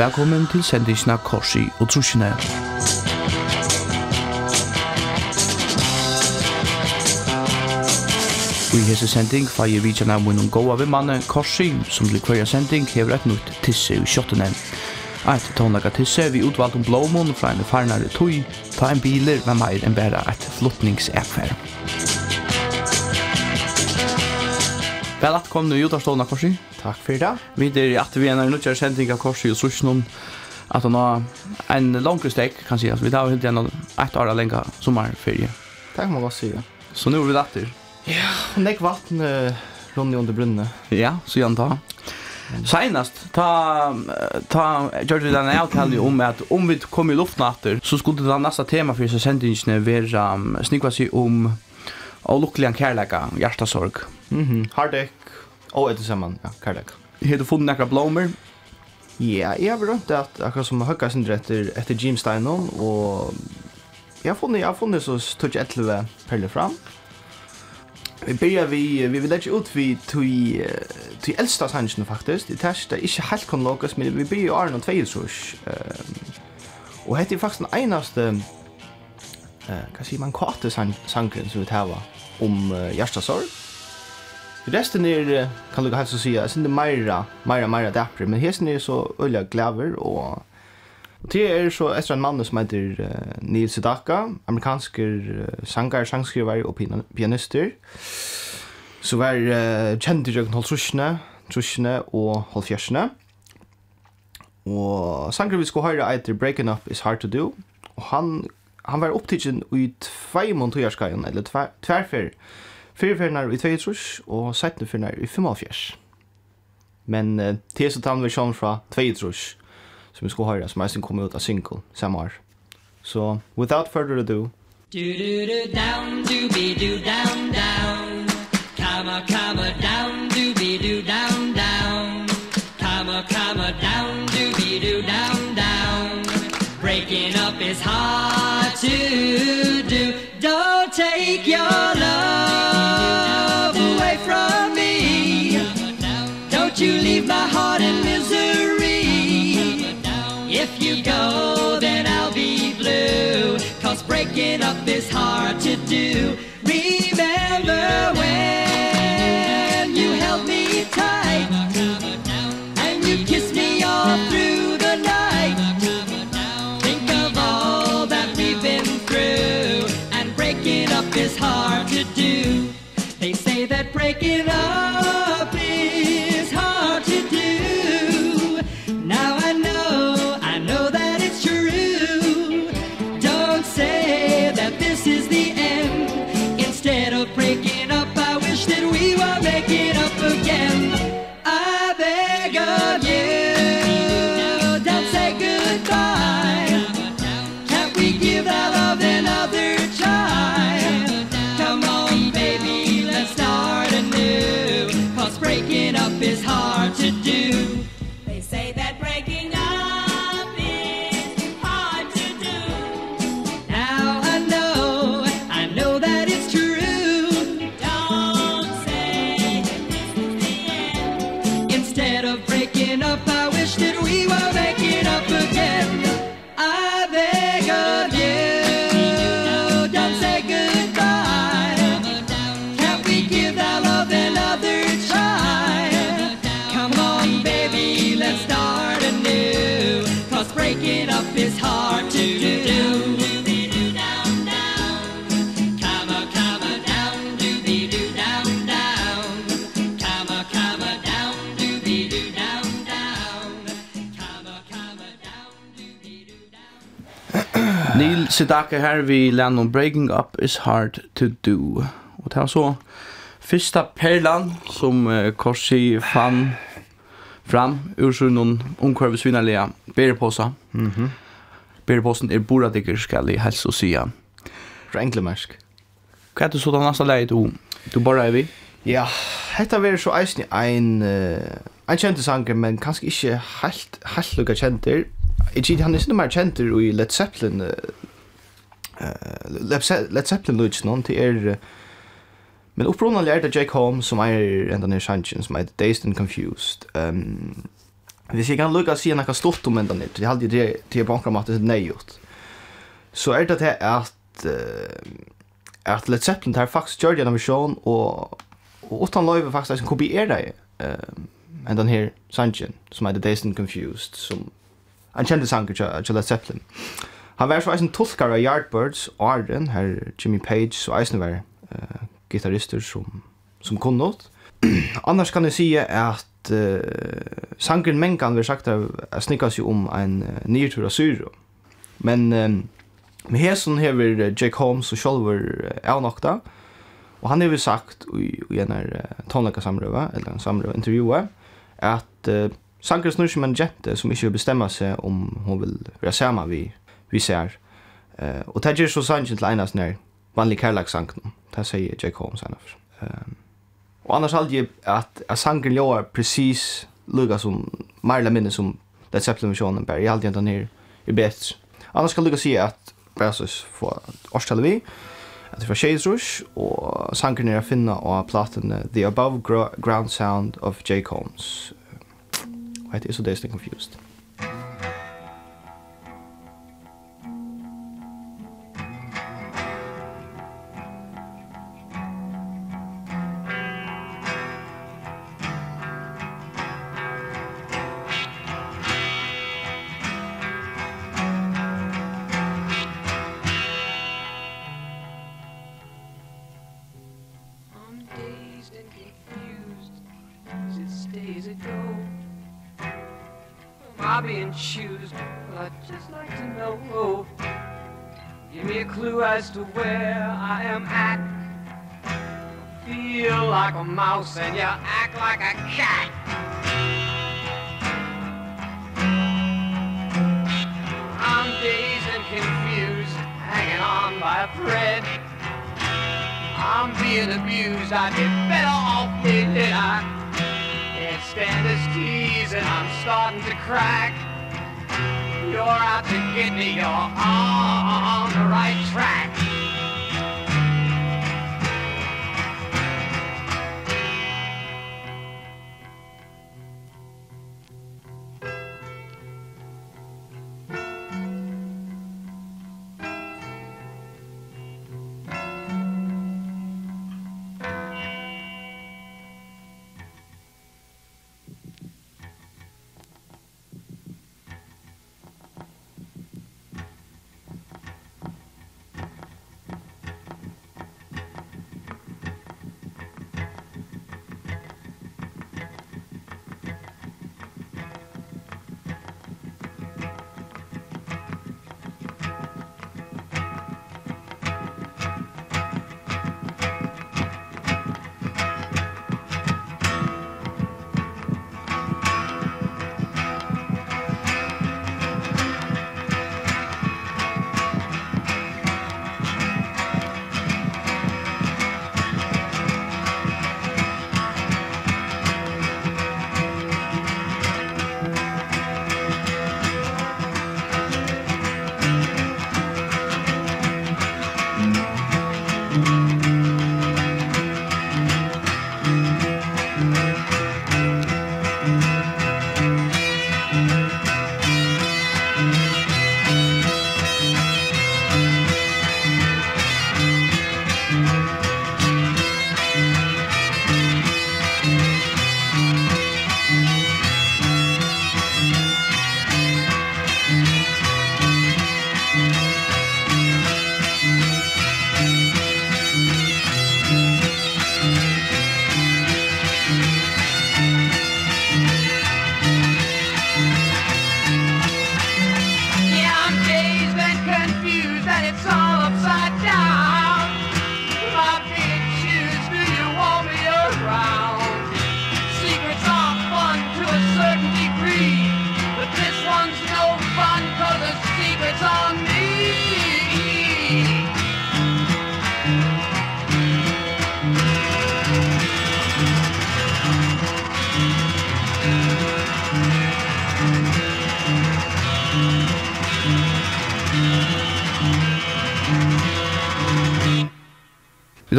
Velkommen til sendingsna Korsi og Trusjene. I hese sending feir vi kjenner munnen gåa ved manne Korsi, som til hver sending hever et nytt tisse i kjottene. Eit tonlaga tisse vi utvalt om blåmån fra en farnare tøy, ta en biler med meir enn bæra et flottningsekvær. Vel at kom nu i utarstående korsi. Takk for det. Vi er at vi er nødt til å sende av korsi og slusjonen at han har en langere stek, kan jeg si. Vi tar helt igjen et år lenge sommerferie. Takk må man godt si, ja. Så nå er vi datter. Ja, og nek vatten uh, rundt under brunnet. Ja, så gjerne ta. Senast, ta, ta, gjør vi denne avtalen om at om vi kom i luften etter, så skulle det neste tema for sendingene være um, snikva seg om og lukkelig en kærleika, Mhm. Mm -hmm. Hardik. Og etter sammen, ja, kærlek. Har du funnet noen blommer? Ja, jeg har rømt at akkurat som høyka sin etter, etter Jim Steinon, og jeg har funnet, jeg har funnet så touch jeg etter perler fram. Vi börjar vi vi vill lägga ut vi till till äldsta sanchen faktiskt. Det testa inte helt kon lokas men vi börjar Arne och Tvejus. Ehm och hette faktiskt den enaste eh kan man korte sanchen så det här var om hjärtasorg. Resten är kan du helst säga, sen det Maira, Maira Maira dapper, men hesten är så öliga glaver och og det er så etter en mann som heter uh, Neil Sedaka, amerikansk uh, sangar, og och pianister. Så var uh, kjent i Jøkken Holtrushne, trusjene og Holfjersne. Og sanger vi skulle høre etter Breaking Up Is Hard To Do. Og han, han var opptidsen i tvei månedtøyerskajen, eller tver, tverfer. Fyrferdnar i 2 og 17 ferdnar i 5 Men uh, det er så tann versjon fra 2 som vi skal høre, som eisen kom ut av single samme år. Så without further ado... Do do do down, do be do down down. Comma, comma, down, do be do down down. Comma, comma, down, do be do down down. Breaking up is hard to do. Don't take your love. Cause breaking up is hard to do. Remember when you held me tight And you kissed me all through the night? Think of all that we've been through And breaking up is hard to do. They say that breaking up Sedaka her vi land Breaking Up is Hard to Do. Og det var så första perlan som uh, Korsi fann fram ur sin noen omkvarvesvinnerlige bereposa. Mm -hmm. Bereposen er boradikker skal jeg helst å sija. Fra englemersk. Hva er det så da nasta leie du, du bara er vi? Ja, hetta verður så eisini ein uh, ein kentur sanger, men kanskje ikki helt, helt lukka kjente. Jeg tror han er sinni mer kentur i Led Zeppelin uh, Led Zeppelin lutsen hon til er Men upprunnelig er det Jake Holmes som er enda nere sannsyn som er Dazed and Confused. Um, hvis jeg kan lukka si noe stort om enda nytt, jeg hadde alltid det til bankram at det er nøyot. Så er det det at uh, at Led Zeppelin tar faktisk gjør gjennom visjon og og utan løyve faktisk som kopierer det um, enda her sangen, som er Dazed and Confused som han kjente sanger til Led Zeppelin. Uh, Han var så eisen tolkar av Yardbirds og Arden, her Jimmy Page og eisen var uh, gitarrister som, som kunnot. Annars kan jeg si at uh, sangren Mengan vil sagt av snikkas jo om en uh, nyrtur av syro. Men um, med hesen hever Jake Holmes og Sjolver uh, avnokta, og han hever sagt i, i en her uh, tonleikasamrøve, eller en samrøve intervjue, at uh, sangren snur som en jente som ikke vil bestemma seg om hun vil være sammen vi vi ser. Uh, og det gjør så sannsyn til en av sånne vanlig kærlagsanken. Det sier Jake Holmes henne for. Um, og annars hadde jeg at, at sanken låg precis lukka som mer eller mindre som Led Zeppelin versionen bare. Jeg hadde ikke den her i bättre. Annars kan lukka si at bare får årstallet vi at det var Shades Rush, og sangen er å finne av platene The Above Gro Ground Sound of J. Combs. Hva heter det, så Is Odessa Confused.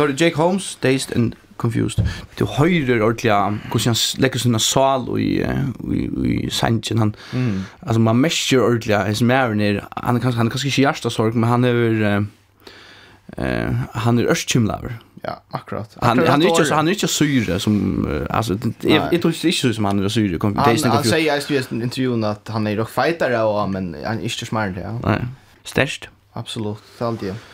har Jake Holmes, Dazed and Confused. Du høyrer ordentlig hvordan han legger sånne sal i, i, i sangen. Han, mm. Altså, man mesjer ordentlig hans mæren er, han er kanskje, han er kanskje ikke hjertesorg, men han er, uh, uh, han er ørstkymlaver. Ja, akkurat. Han, akkurat han, er ikke, han er ikke syre som, uh, altså, jeg, jeg tror ikke syre som han er syre. Kom, han, han, han sier i intervjun at han er rockfighter, og, men han er ikke smart, ja. Nei, størst. Absolutt, det er alltid.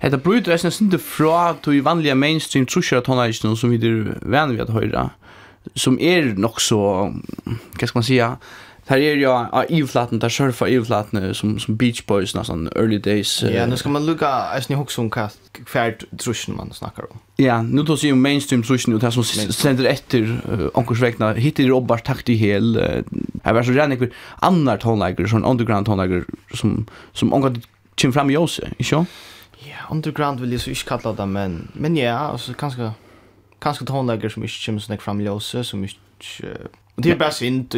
Hetta brútur er sindu frá to í vanliga mainstream trusher tonaligen som við er vær við at høyrra. Som er nok så, hva skal man säga, Her är ju av ivflaten, där surfa ivflaten som, som Beach Boys nästan, early days. Ja, nu ska man lukka, jag snitt också om kvärd trusjen man snackar om. Ja, nu tar sig ju mainstream truschen ut här som sänder efter onkors vägna. Hittar robbar takt i hel. Jag var så redan ikväll annar tonläger, sånn underground tonläger som, som onkar kommer fram i oss, inte? Ja, underground vill jag så inte kalla det, men, men ja, alltså kanske, kanske tonläggare som inte kommer sådär fram låse, som inte, uh, det är bara synd.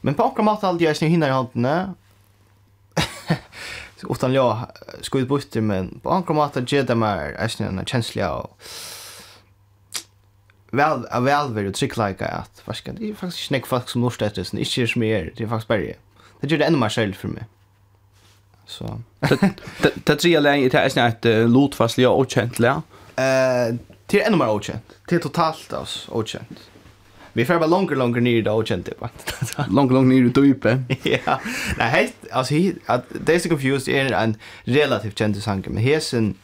Men på åkra mat alltid jag snö hinner i handen, utan jag ska ut bort men på andra måter ger det mer en en känsla av väl av välvärd och trick like att vad ska det faktiskt snick folk som norsk det är inte är mer det är faktiskt bara det gör det ännu mer själv för mig Så det tre lägen det är snart ett lotfast jag och käntla. Eh till ännu mer okänt. Till totalt oss okänt. Vi får bara longer längre ner då och känt va. Long long ner då uppe. Ja. Nej, helt alltså att det är så confused är en relativt känd sång men hesen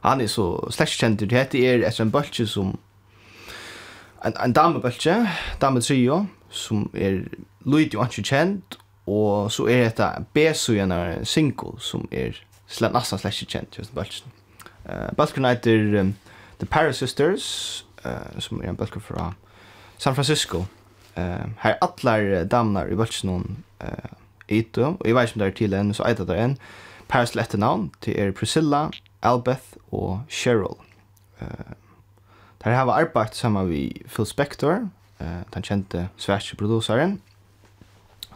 han är så slash känd det heter är ett en bulche som en en damme bulge, damme trio som är Louis och känd Og så er dette B-sugjen en single som er slett, nesten slett ikke kjent, just bølsen. Uh, Bølken heter um, The Paris Sisters, uh, som er en bølke fra San Francisco. Uh, her er alle damene i bølsen noen uh, ito, og jeg vet ikke om det er til en, så eit det er en. Paris til etternavn, til er Priscilla, Albeth og Cheryl. Uh, der har arbeidt sammen med Phil Spector, uh, den kjente svenske produseren,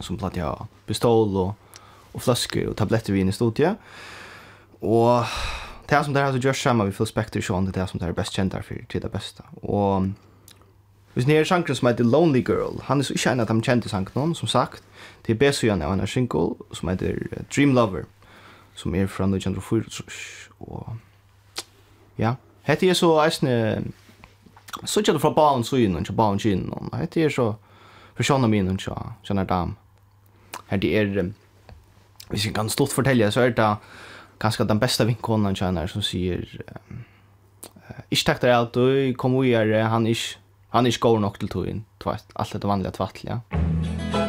som platt jag pistol och och flaskor och tabletter vi inne i studiet. Och det som det har så görs samma vi får spekter så det här som det är bäst känt därför till det bästa. Och Hvis nere sjankren som heter Lonely Girl, han er så ikke en av de kjente sjankren, som sagt. Det er Besujan av en av single, som heter Dream Lover, som er fra 1904. Og ja, hette er så eisne, så ikke det fra bauen søyen, ikke bauen kynnen. Hette er så, for sjåna min, ikke, kjenner dam her det er, hvis jeg kan stort fortelle, så er det kanskje den beste vinkonen kjenner som sier, ikke takk der alt, du kom og han er ikke, han er ikke god nok til togjen, alt det vanlige tvattelig, ja.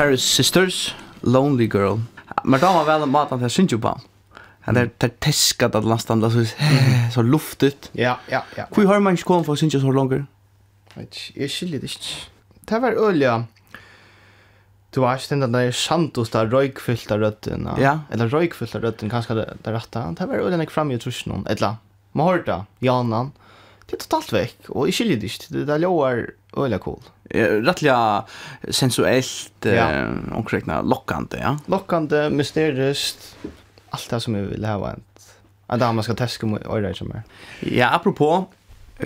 Paris Sisters, Lonely Girl. Men da var vel maten til till Shinjuban. Han är där teskat att lasta andra så så luftigt. Ja, ja, ja. Hvor har man ikke inte kommit för Shinjuban så långt? Jeg skiljer det ikke. Det var ölja. Du har stendt den der Santos, der røykfyllta rødden. Ja. Eller røykfyllta rødden, kanskje det er rett. Det var øyne jeg fremme i trusjonen. Eller, man har det, Janan. Det er totalt vekk, og jeg skiljer det ikke. Det er løyer øyne cool rättliga sensuellt ja. eh, omkring lockande ja lockande mysteriskt allt det som vi vill ha en att man ska testa med öra som är ja apropå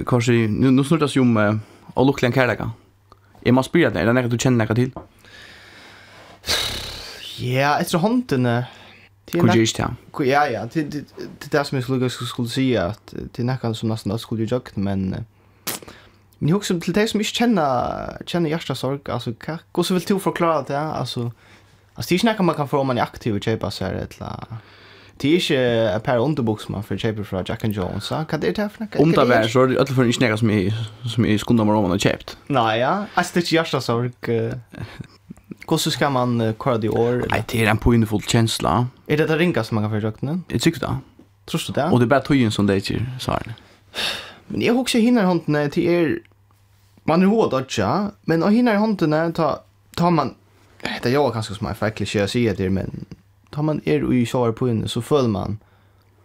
kanske nu nu snurras ju om och luckan kärleka jag måste spela det när du känner något till ja efter hånden Kunde det ja. Ja ja, det det det som jag skulle skulle säga att det näkan som nästan skulle jag men Men jag husker till dig som inte känner känner hjärta sorg alltså hur så vill du förklara det alltså alltså det är inte man kan få om man är aktiv och köpa så här eller... Det är inte ett par underboks man för köpa från Jack and Jones. Så kan det ta för något? Om det var så det alla för inte några som är som är skundar med om man har köpt. Nej ja, alltså det är hjärta sorg. Hvordan skal man uh, køre det i år? Eller? Nei, det er en pointefull kjensla. Er det det ringa som man kan få i døgnet? Jeg tykker det. Tror du det? Og det er bare tøyen som det ikke, sa han. Men jeg husker hinner hånden til er man är hård att ja, men och hinner i handen ta tar man det jag kanske som är faktiskt jag säger det men tar man er i kör på inne så följer man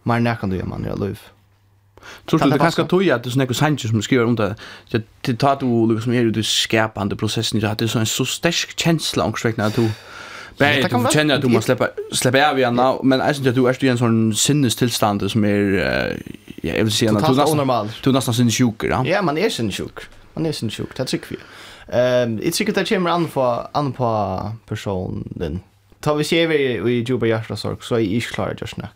man när kan du göra man i liv. Tror du det kanske tog att det snäcker Sanchez som skriver om det? Att det tar du liksom är det skapande processen att det så en så stark känsla och skräck när du Bär du känner att du måste släppa släppa av igen men jag syns att du är i en sån sinnestillstånd som är ja, jag vill säga att du nästan du nästan sjuk, ja. Ja, man är sinnes sjuk. Han er sin sjuk, det er tycker vi. Um, jeg tycker det kommer an på an på personen. Ta vi ser vi i Juba Jashra sorg så är jag klar just nu.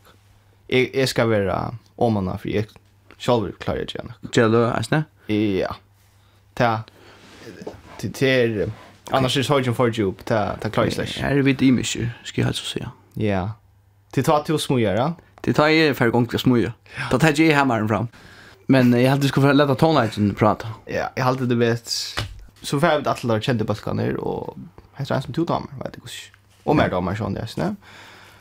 Jag jag ska vara om man för jag själv klar jag igen. Jello, asna? Ja. Ta. Det är annars är det så för Juba, ta ta klar slash. Är vi det mycket, ska jag alltså säga. Ja. Det ta till smöra. Det tar ju för gång till smöra. Då tar jag hammaren fram. Men jag hade skulle lätta tonlighten prata. Ja, jag hade det vet så för att alla kände balkaner och heter han som två damer, vet du hur. Och mer damer sån där snä.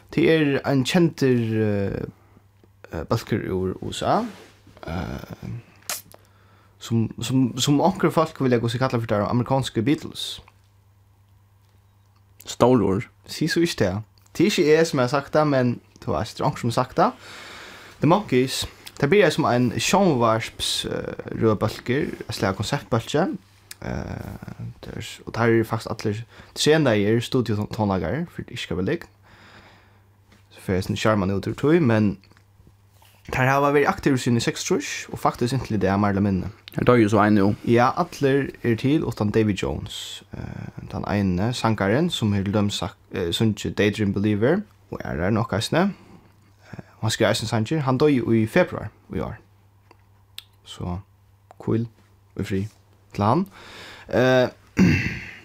Det är en känter balkar ur USA. Eh som som som ankar folk vill jag gå så kalla för det amerikanska Beatles. Stolor. Si så ist det. Det är ju jag som har sagt det, men det var en som sagt det. The Monkeys. Det blir som en sjånvarsps uh, rødbalker, en slag konsertbalker. Uh, der, og der er faktisk alle senere studiotonlager, for det ikke skal vel ligge. Så får jeg sånn skjermen ut ur tog, men der har vært aktiv siden i seks trus, og faktisk ikke det er mer eller minne. Her tar jo så en jo. Ja, alle er til, utan David Jones. Uh, den ene sangeren, som har dømt sagt, uh, sunget Daydream Believer, og er der nok eisne han skrev eisen sanger. Han døg i februar i år. Så, cool og fri til han. Uh,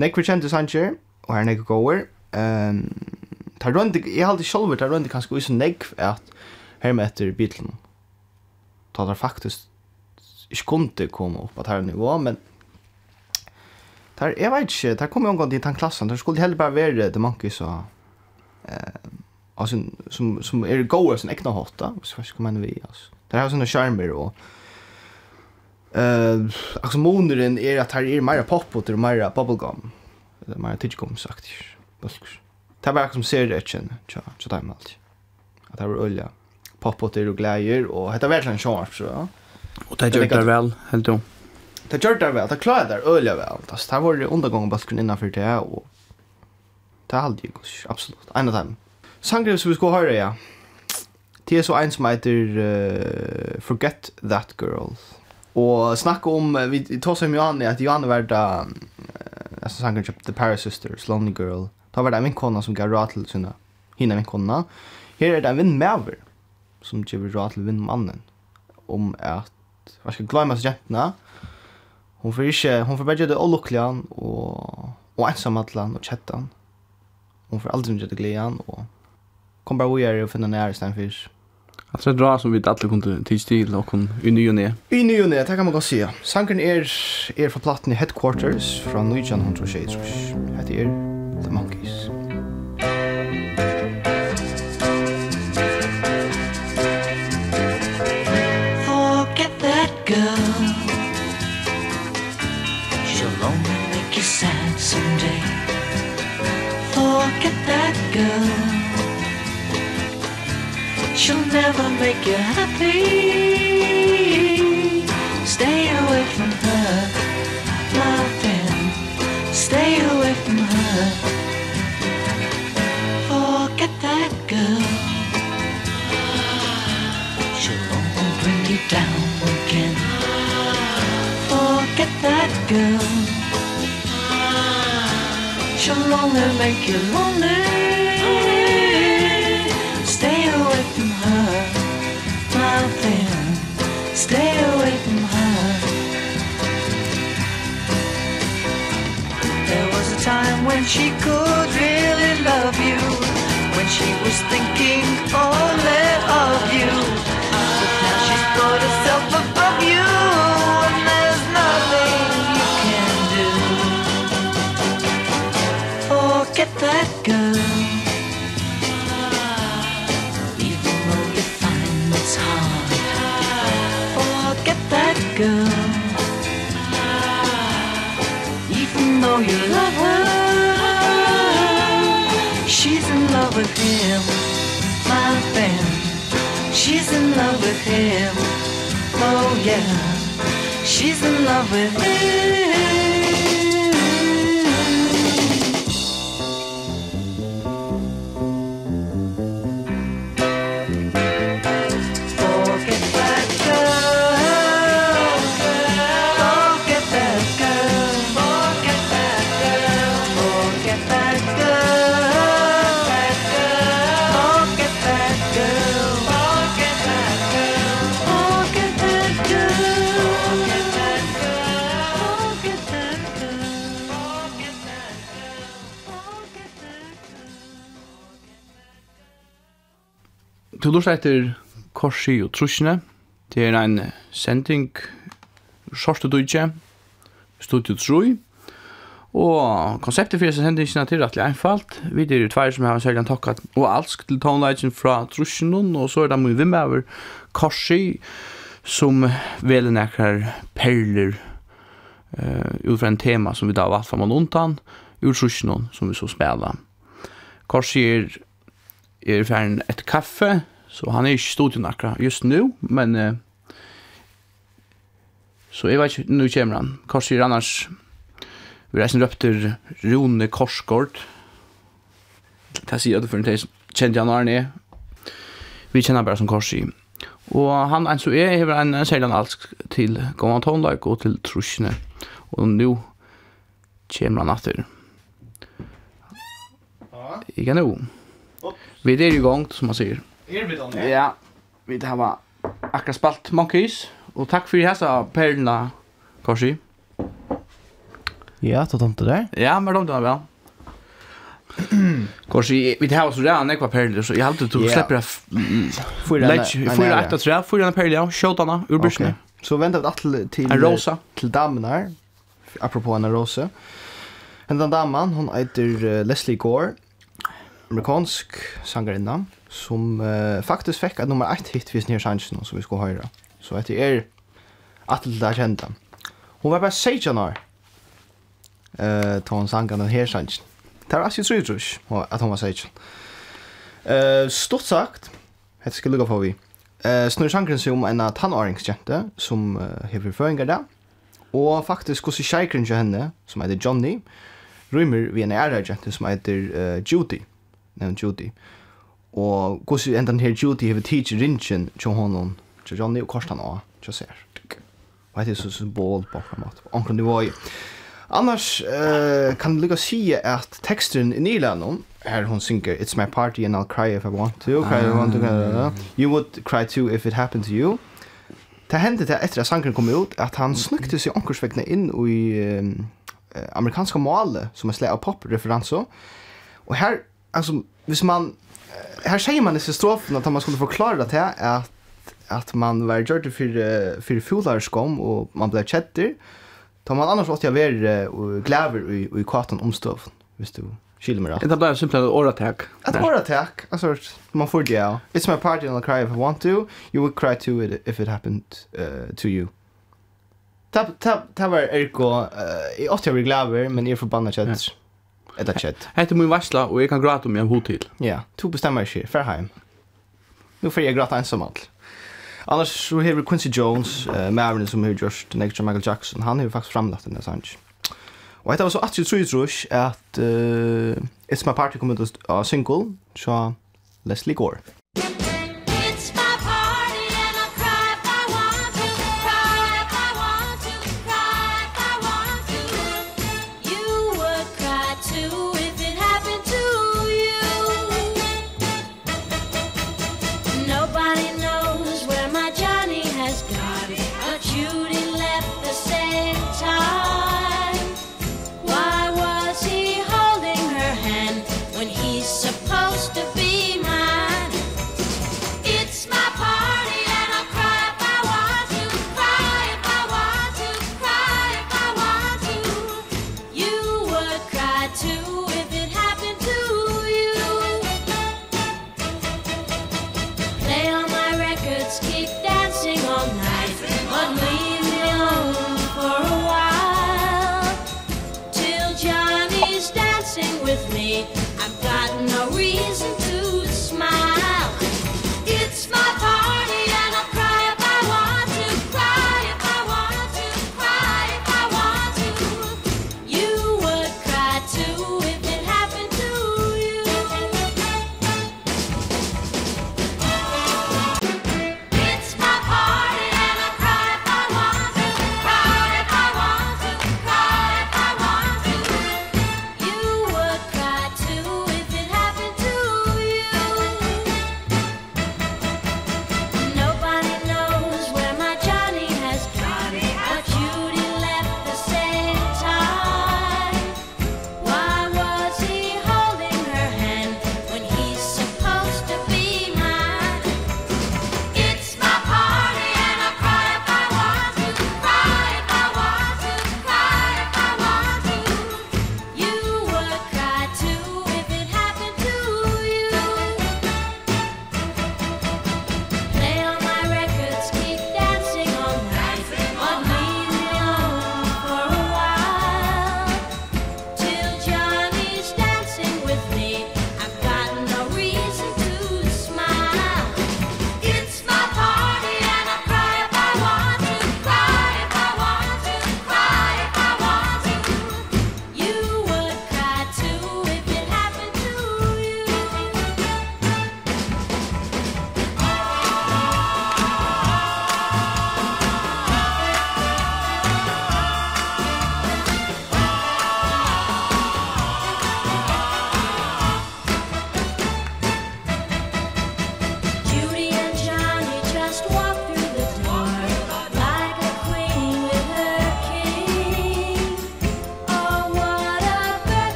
Nek kjente sanger, og her nek gåer. Um, tar rundt, jeg halte sjolver tar rundt kanskje uisen nek at her med etter Beatlen. Ta der faktisk ikke kunne komme opp på her nivå, men tar, jeg vet ikke, tar kom jo en gang til den klassen, tar skulle heller bare være det mange så... Uh, alltså som som är er goa sin egna hotta så vad ska man vi alltså det här har såna charmer och eh uh, alltså moneren är er att här är er mer pop och det mer bubblegum. Det mer tidgum sagt det var som ser det igen tja tja där med allt att det var olja pop och det och glädjer och det var verkligen charm så ja och det gör det väl helt då det gör det väl det klarar det olja väl alltså det var undergången bara skulle innanför det och det hade ju absolut en av dem. Sangren som vi skal høre, ja. Det er så en som heter uh, Forget That Girl. Og snakke om, vi tar som Johanne, at Johanne var da, uh, altså sangren The Paris Sisters, Lonely Girl. Da var det en vinkona som gav råd til sina, hina vinkona. Her er det en vinnmæver som gav råd til vinnmannen om at, hva skal glemme seg jentene, Hon får ikke, hon får bare gjøre det olykkelig og, og ensamhetlig og kjettan. Hon får aldri gjøre det gledan og kom bara vidare och finna nära stan fisk. Jag tror det drar som vi alla kunde tids till och kon i ny och ner. I ny och ner, det kan man gå se. Sanken är är för plattan i headquarters från Nujan Hunter Shades. Det är The Monkeys. Forget that girl She'll only make you sad someday Forget that girl she'll never make you happy. Stay away from her, loving Stay away from her. Forget that girl. She'll only bring you down again. Forget that girl. She'll only make you lonely. stay away from her There was a time when she could really him Oh yeah. She's in love with him Du lort etter Korsi og Trusjene. Det er en sending Sorte Dujje, Studio Trui. Og konseptet for sendingene er rettelig einfalt. Vi er tvær som har særlig takka og alsk til tonelagen fra Trusjene, og så er det mye vimme over Korsi, som vel nekker perler uh, ut fra en tema som vi da valgt fra og undan, ur Trusjene, som vi så spela. Korsi er er ferdig et kaffe, så han er ikke stod til nakra just nu, men uh, så jeg vet ikke, nu kommer han. Kors er annars, vi reisen opp til Rune Korsgård, det sier jeg det for en tid, kjente han Arne, vi kjenner bare som Kors i. Og han, en så er, hever en, særlig analsk til Gåvan Tondag og til Trusjene, og nu kommer han natter. Ja. Ikke nu. Opp. Vi är igång som man säger. Är vi då? Ja. Vi det här var akkurat spalt Monkeys och tack för hessa perla Korsi. Ja, då tomte där. Ja, men de där väl. Korsi, vi det här så där när kvar så jag hade tog släpper jag fyra fyra åtta tre fyra perla skjutarna ur busken. Så väntar vi att till en rosa till damnar apropå en rosa. En damman, hon heter Leslie Gore amerikansk sangarinna som uh, faktisk fikk et nummer 1 hit hvis nere sangen som vi skulle høre. Så etter er atle det kjente. Hun var bare 16 år uh, da hun sang den her sangen. Det var asje trus trus at hun var 16. Uh, stort sagt, hette skal lukka på vi, uh, snur sangren seg om en tannåringskjente som uh, hever føringer der, og faktisk hos i kjeikren til henne, som heter Johnny, rymmer vi en ære kjente som heter uh, Judy. Judy nevnt Judy. Og hvordan endan her Judy hever teacher rinchen til honom, til Johnny og Korstan og til Ser. Og det er så symbol på en måte. Anker det var. Annars uh, kan du lukka si at teksten i Nylandon, her hon synger, It's my party and I'll cry if I want to, cry if I want to, uh, you would cry too if it happened to you. Det hendte det etter at sangren kom ut, at han snukte seg omkursvekkene inn i um, amerikanska male, som er slag av pop-referanser. Og her alltså hvis man här säger man i strofen att man skulle förklara det här att att man var gjort för för fullarskam och man blev chatter tar man annars åt jag ver och gläver i i kvarten om stoffen visst du skiljer mig då det blir simpelt ett orattack ett orattack alltså man får det ja. It's my party and I'll cry if I want to. You would cry too if it happened uh, to you. Tap tap tab var Erko, eh, jag åt jag blir gläver men jag är förbannad chatter. Etta chat. Hette min varsla, og eg kan grata om jeg har til. Ja, to bestemmer ikke. Fær heim. Nu får eg grata ensam. Annars så har vi Quincy Jones, uh, Maverick som har gjort Negger Michael Jackson. Han har faktisk framlagt denne sang. Og det var så 83 at uh, It's My Party kom ut av single, så Leslie Gore.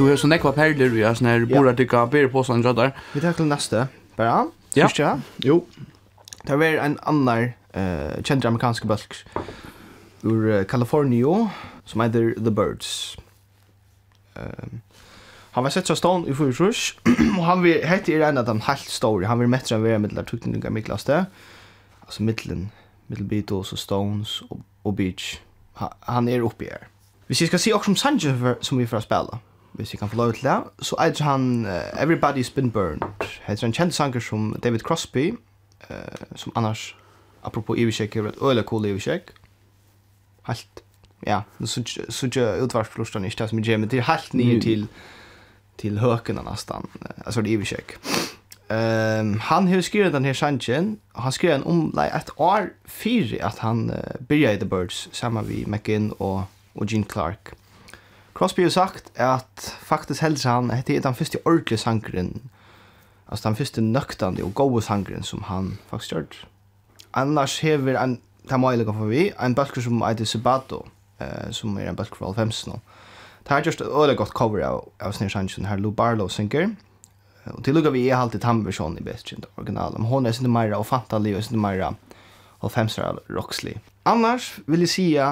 Du har så nekva perler vi har sånne her bora tykka ber på sånn jødder. Vi tar til neste, Bara? Ja. Fyrste, jo. Det var en annan uh, kjent amerikansk bølg ur uh, California som heter The Birds. Um, han var sett så stånd i fyrir rush og han vil hette er en av dem helt stor Han vil mettra en vera mittlar tukninga miklast det. Altså mittlen, mittelbeatles og stones og, og beach. Ha, han er oppi her. Hvis jeg skal si også om Sanjay som vi får spela, hvis jeg kan få lov til det. Så er han uh, Everybody's Been Burned. Det er en kjent sanger som David Crosby, uh, som annars, apropos Ivisjek, er et øyelig cool Ivisjek. Helt, ja, så ikke utvarsflorstene ikke det som er men det er helt nye til, til høkene nesten, altså det Ivisjek. Um, han har skrivit den här sangen, och han skrev den om like, ett år fyra att han uh, började i The Birds, samma vi McGinn och, och Gene Clark. Crosby har sagt at faktisk helst han, hette er den første ordentlige sangeren, altså den første nøktande og gode sangeren som han faktisk gjør. Annars hever en, det er mye for vi, en bølger som heter Sebato, eh, som er en bølger fra Alfems nå. Det har just et øyelig godt cover av, av Snir Sanchen, her Lou Barlow synger, og til lukka vi er alltid tamversjonen i best kjent original, men hun er sin meira og fantali og sin meira og femsra Roxley. Annars vil jeg sija,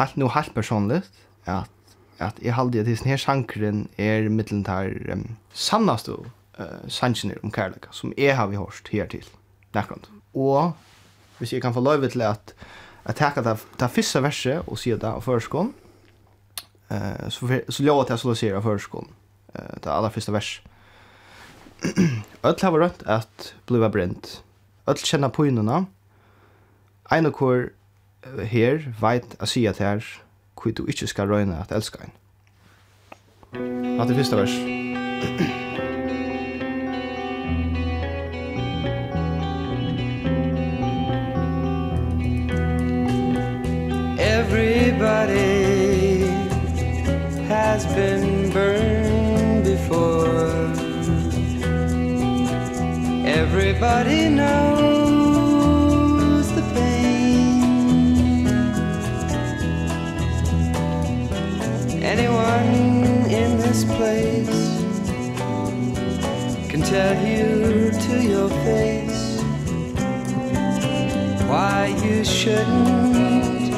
helt nu helt personligt, at at jeg halde at denne sjankeren er mittelen der um, sannaste uh, sannsjener om kærleika, som jeg har vi hørt her til, nærkant. Og hvis jeg kan få løyve til at jeg takker det, det første verset og sier det av førskånd, uh, så, så lovet jeg så det av førskånd, uh, det aller første verset. Öll har rødt at bliva brent. Öll kjenna på Ein og kor her veit a sia her, hvor du ikke skal røyne at elska en. Hatt det første vers. this place. Can tell you to your face. Why you shouldn't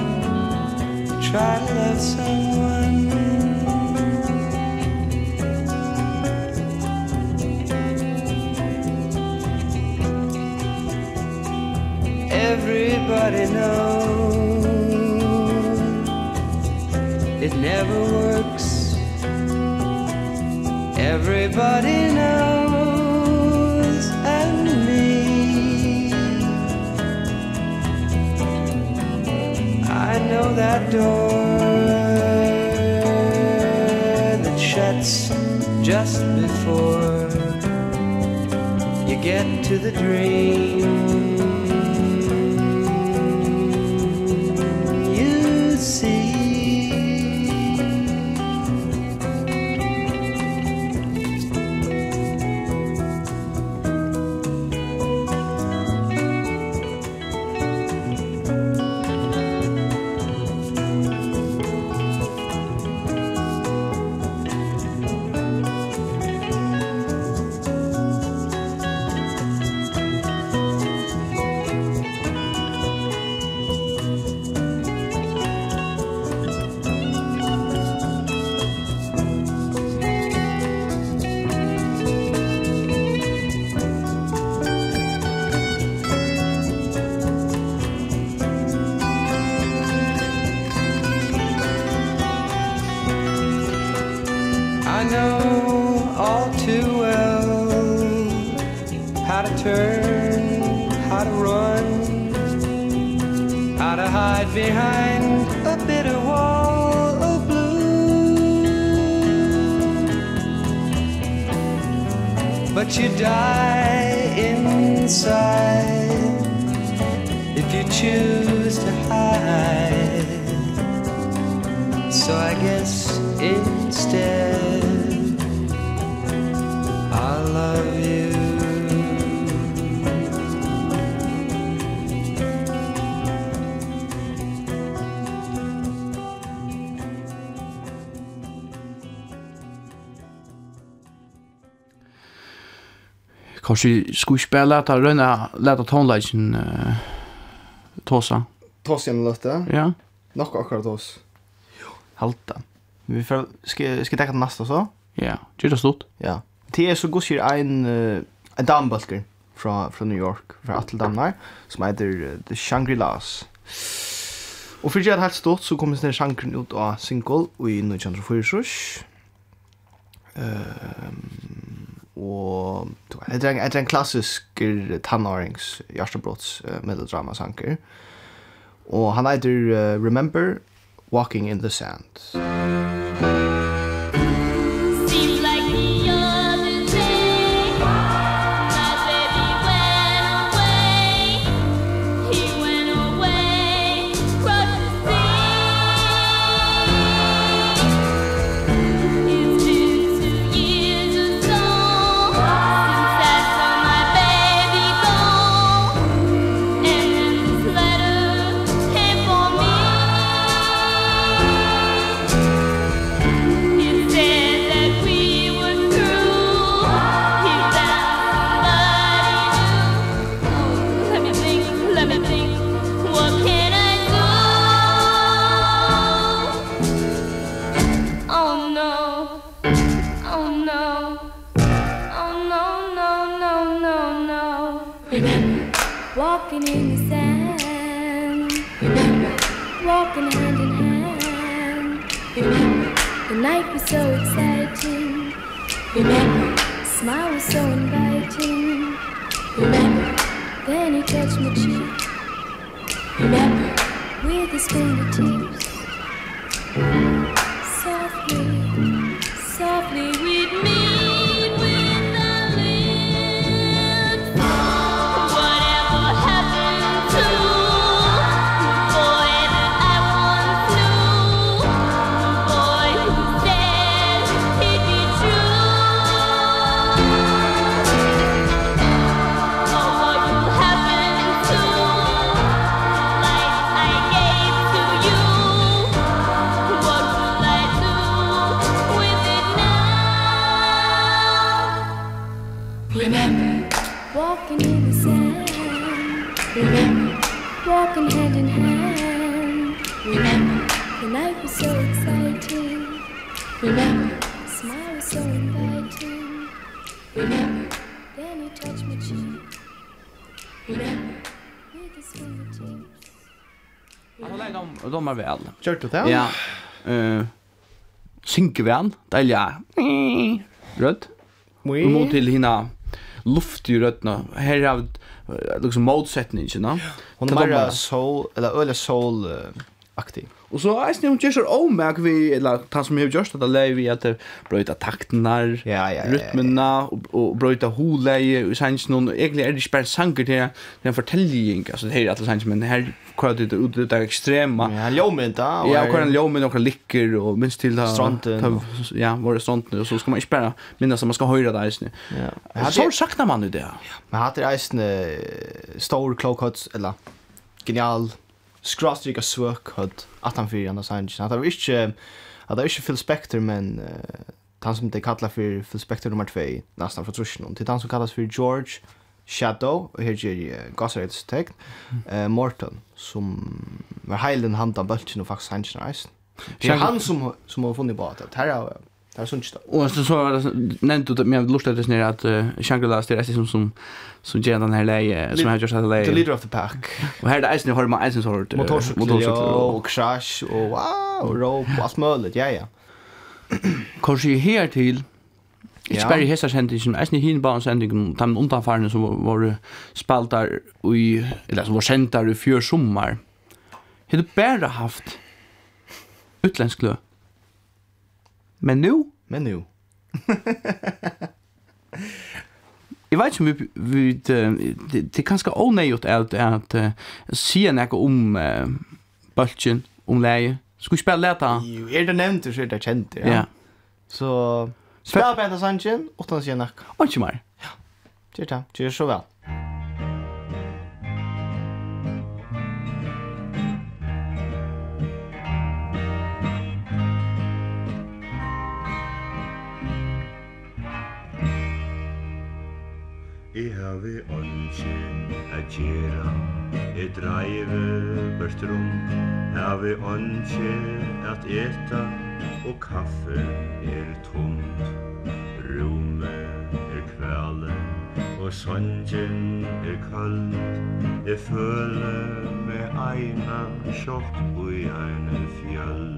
Try to love someone. Everybody knows It never works Everybody knows and me. I know that door that shuts just before you get to the dream. kanskje skulle ikke bare lete, røyna, lete tonelagen uh, tåsa. Tåsa gjennom løtte? Ja. Nok akkurat tås. Halta. Vi får, skal, skal dekka det neste også? Ja, gjør det stort. Ja. Det er så god sier en, uh, en damebølger fra, fra New York, fra Atle Damnar, som heter uh, The Shangri-Las. Og fyrir at helt stort så kommer denne sjangren ut av single i 1904. Ehm og det er en, det er en klassisk tannårings hjertebrotts uh, sanker. Og han heter uh, Remember Walking in the Sand. Remember Walking in the Sand. is going to take damer väl. Kört du det? Ja. Eh synker väl. Det ja. Rött. Vi mot till hina luft i rötna. Här har liksom motsättningen, va? Hon är bara soul eller öle soul aktiv. Och så är det ju så omäk vi eller han som har gjort att lägga vi att bryta takterna, ja, ja, ja, rytmerna och, och bryta holeje och sen någon egentligen är det bara sanger till den fortelling alltså det är att sen men här kvar det ut det där extrema. Ja, ljomenta. Ja, kvar en ljomenta och likker och minst till stranden. Ja, var det stranden och så ska man inte bara minnas att man ska höra det isen. Ja. Så saknar man ju det. Men hade isen stor klockhats eller genial skrastrika svøk hod at han fyrir Anders Hansen. At han var ikke, at han var ikke Phil Spector, men uh, han som det kallar for Phil Spector nummer 2, nesten fra Trusjnum, til han som kallas for George Shadow, og her gjør jeg uh, gasreits tegn, uh, Morton, som var heilen handa bøltjen og faktisk Hansen reisen. Det er han som, som har funnet på at det her er Det er är sånt. Og så så var det nevnt du men jeg lust att at uh, Shangri-La styr är som som som gjør den här läge som har gjort att läge. The leader of the pack. Og her er det eisen, snö har man isen så hårt. Motorcyklar og crash og wow, rope og alt mulig, Ja ja. Kanske her til, Ikke bare i hessasendingen, men eisne hinbansendingen, de undanfarene som var spaltar i, eller som var sendar i fjør sommar. Har du bare haft utlensk lø? Men nu? Men nu. Jeg vet ikke om vi, det, det er ganske onöjigt at att uh, säga något om uh, bølgen, om leie. Skal vi spela läta? Jo, er det nevnt, så er det kjent, ja. ja. Så, spela på ena sannsyn, och sen säga något. Og ikke mer. Ja, det är det. Så vel. Jeg havi ånden a gjera Jeg dreive bort rom. Havi ånden at eta Og kaffe er tomt. Rume er kvale Og songen er kald Jeg føle me eina Sjokk ui i eina fjall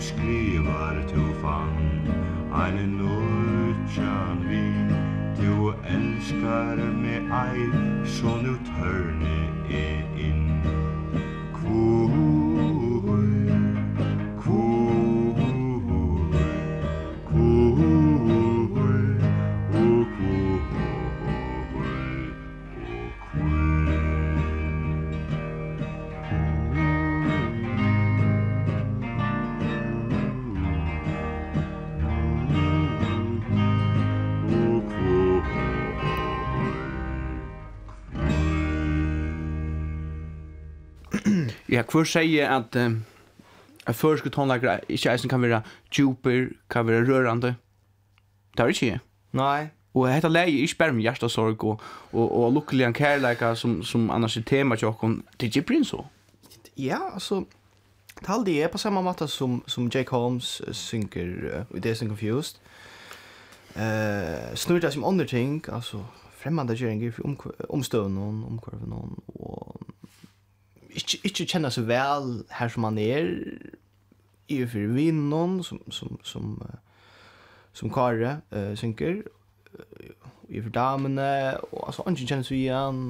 du skrivar tu fann Ein nutjan vi Tu elskar me ei Så nu törne er Ja, hver sier at um, at førske tonlager ikke eisen kan være djuper, kan være rørende? Det er ikke jeg. Nei. Og hetta lei er ikke bare med hjertesorg og, og, og lukkelig en kærleika som, som annars er tema til okken. Det er ikke så. Ja, altså, det halde er på samme måte som, som Jake Holmes uh, synker uh, i Days and Confused. Uh, snurr det som andre ting, altså fremmande gjeringer for omstøvnen, omkvarven og ikke, ikke kjenner seg vel her som han er, i og for vinnen, som, som, som, uh, som Kare uh, synker, i og for damene, og altså, han kjenner seg igjen,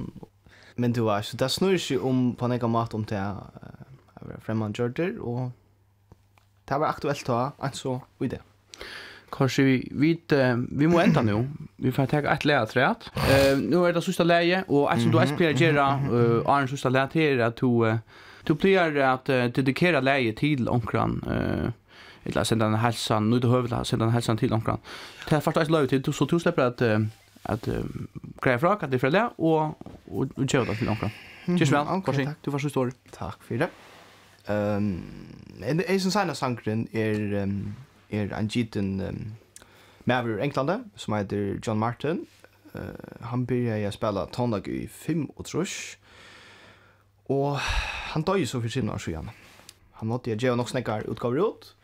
men du vet, så det snur seg om på en egen mat om det uh, fremmede gjør og det var aktuelt da, altså, og i det kanske vi vi vi må enda nu. Vi får ta ett läge träd. Eh nu är det sista läge och alltså då spelar Gera eh det sista läge till att du du blir att dedikera leie til omkran, eh eller sända en hälsan nu det hövla sända en hälsan til omkran. Det första läge til, så du släpper att att greja fra att det för det och och köra till onkran. Tjus väl. Kanske du får så stor. Tack för det. Ehm en en sån här sangren är er en giten um, maver i som heter John Martin. Uh, han började å spela tonlag i 5 og trus. Og han døg så for sin år siden. Han måtte jeg gjøre nok snakkar utgaver ut.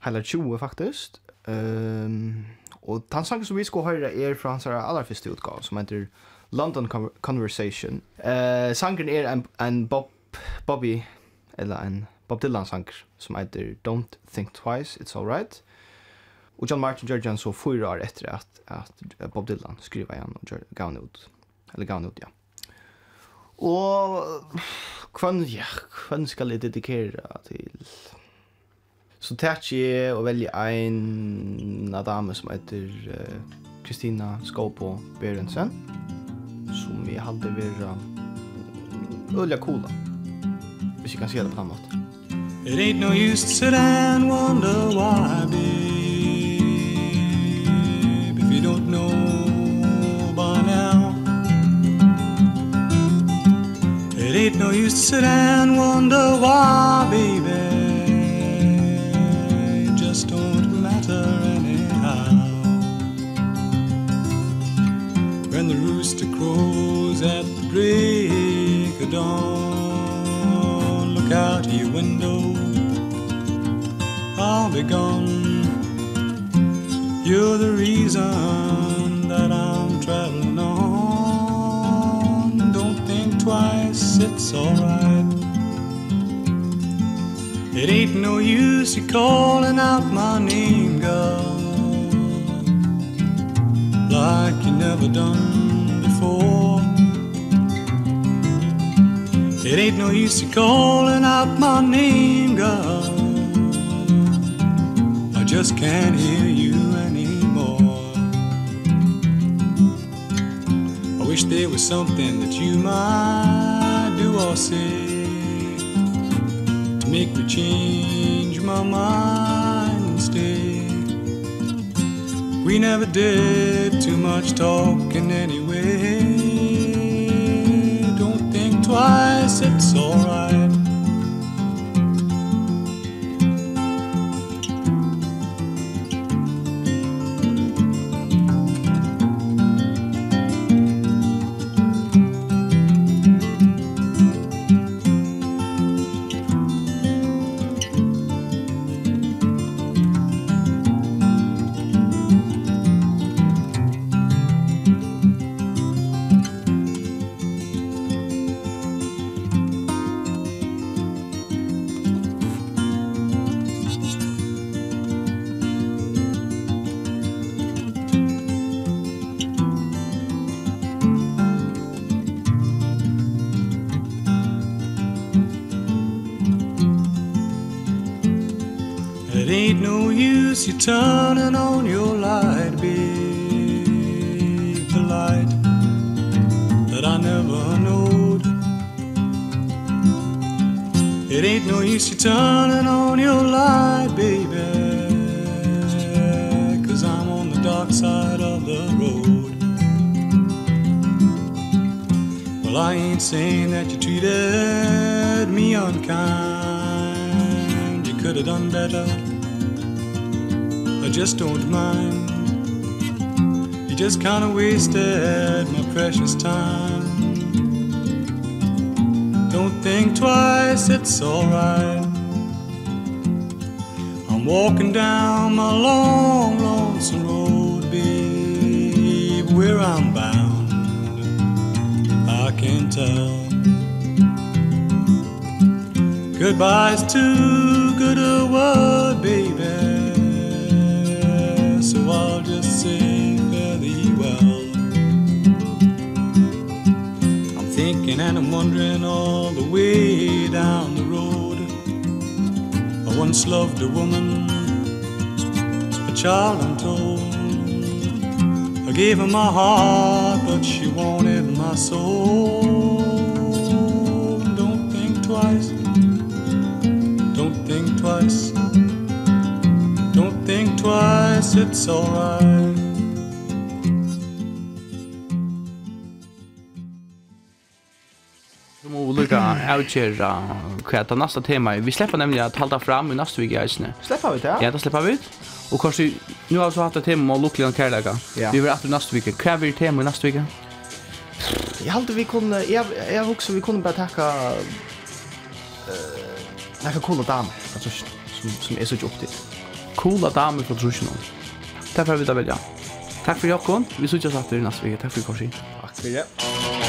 Heller 20 faktisk. Um, og den sangen som vi skal høre er fra hans aller første utgave, som heter London Conversation. Uh, sangen er en, en Bob, Bobby, eller en Bob Dylan sanger som heter Don't Think Twice, It's Alright. Og John Martin gjør han så fyra år etter at, at Bob Dylan skriva igjen og gjør, gav ut. Eller gav ut, ja. Og kvann, ja, kvann skal jeg dedikere til? Så tært jeg å velge en av dame som heter Kristina uh, Skåpo Berensen, som vi hadde vært uh, øyla coola, hvis jeg kan se det på den måten. It ain't no use to sit and wonder why, babe If you don't know by now. It ain't no use to sit and wonder why, baby. It just don't matter anyhow. When the rooster crows at the break of dawn Look out your window long be gone. You're the reason that I'm traveling on. Don't think twice, it's alright. It ain't no use you calling out my name, girl. Like you never done before. It ain't no use you calling out my name, girl just can't hear you anymore. I wish there was something that you might do or say To make me change my mind and stay We never did too much talking anyway. turning on your light be the light that I never knowed. It ain't no use you turning on your light baby Cause I'm on the dark side of the road. Well I ain't saying that you treated me unkind. You could have done better just don't mind. You just kind of wasted my precious time. Don't think twice, it's all right I'm walking down my long, lonesome road, babe Where I'm bound, I can tell. Goodbye's too good a word, baby. thinking and I'm wondering all the way down the road. I once loved a woman A child I'm told I gave her my heart but she wanted my soul. Don't think twice. Don't think twice. Don't think twice, it's alright. avgjøre hva det neste tema. Vi slipper nemlig å tale fram i neste vik i eisene. Slipper vi det? Ja, det slipper vi ut. Og kanskje, nå har vi så hatt et tema om lukkelig og kærlighet. Ja. Vi vil etter neste vik. Hva blir tema i neste vik? Jeg halte vi kunne, jeg, jeg husker vi kunne bare tacka uh, några coola damer fra Trusjen, som, som er så ikke. Coola damer fra Trusjen. for at vi da velja. Takk for Jakob. Vi suttas etter neste vik. Takk for Korsi. Takk for det.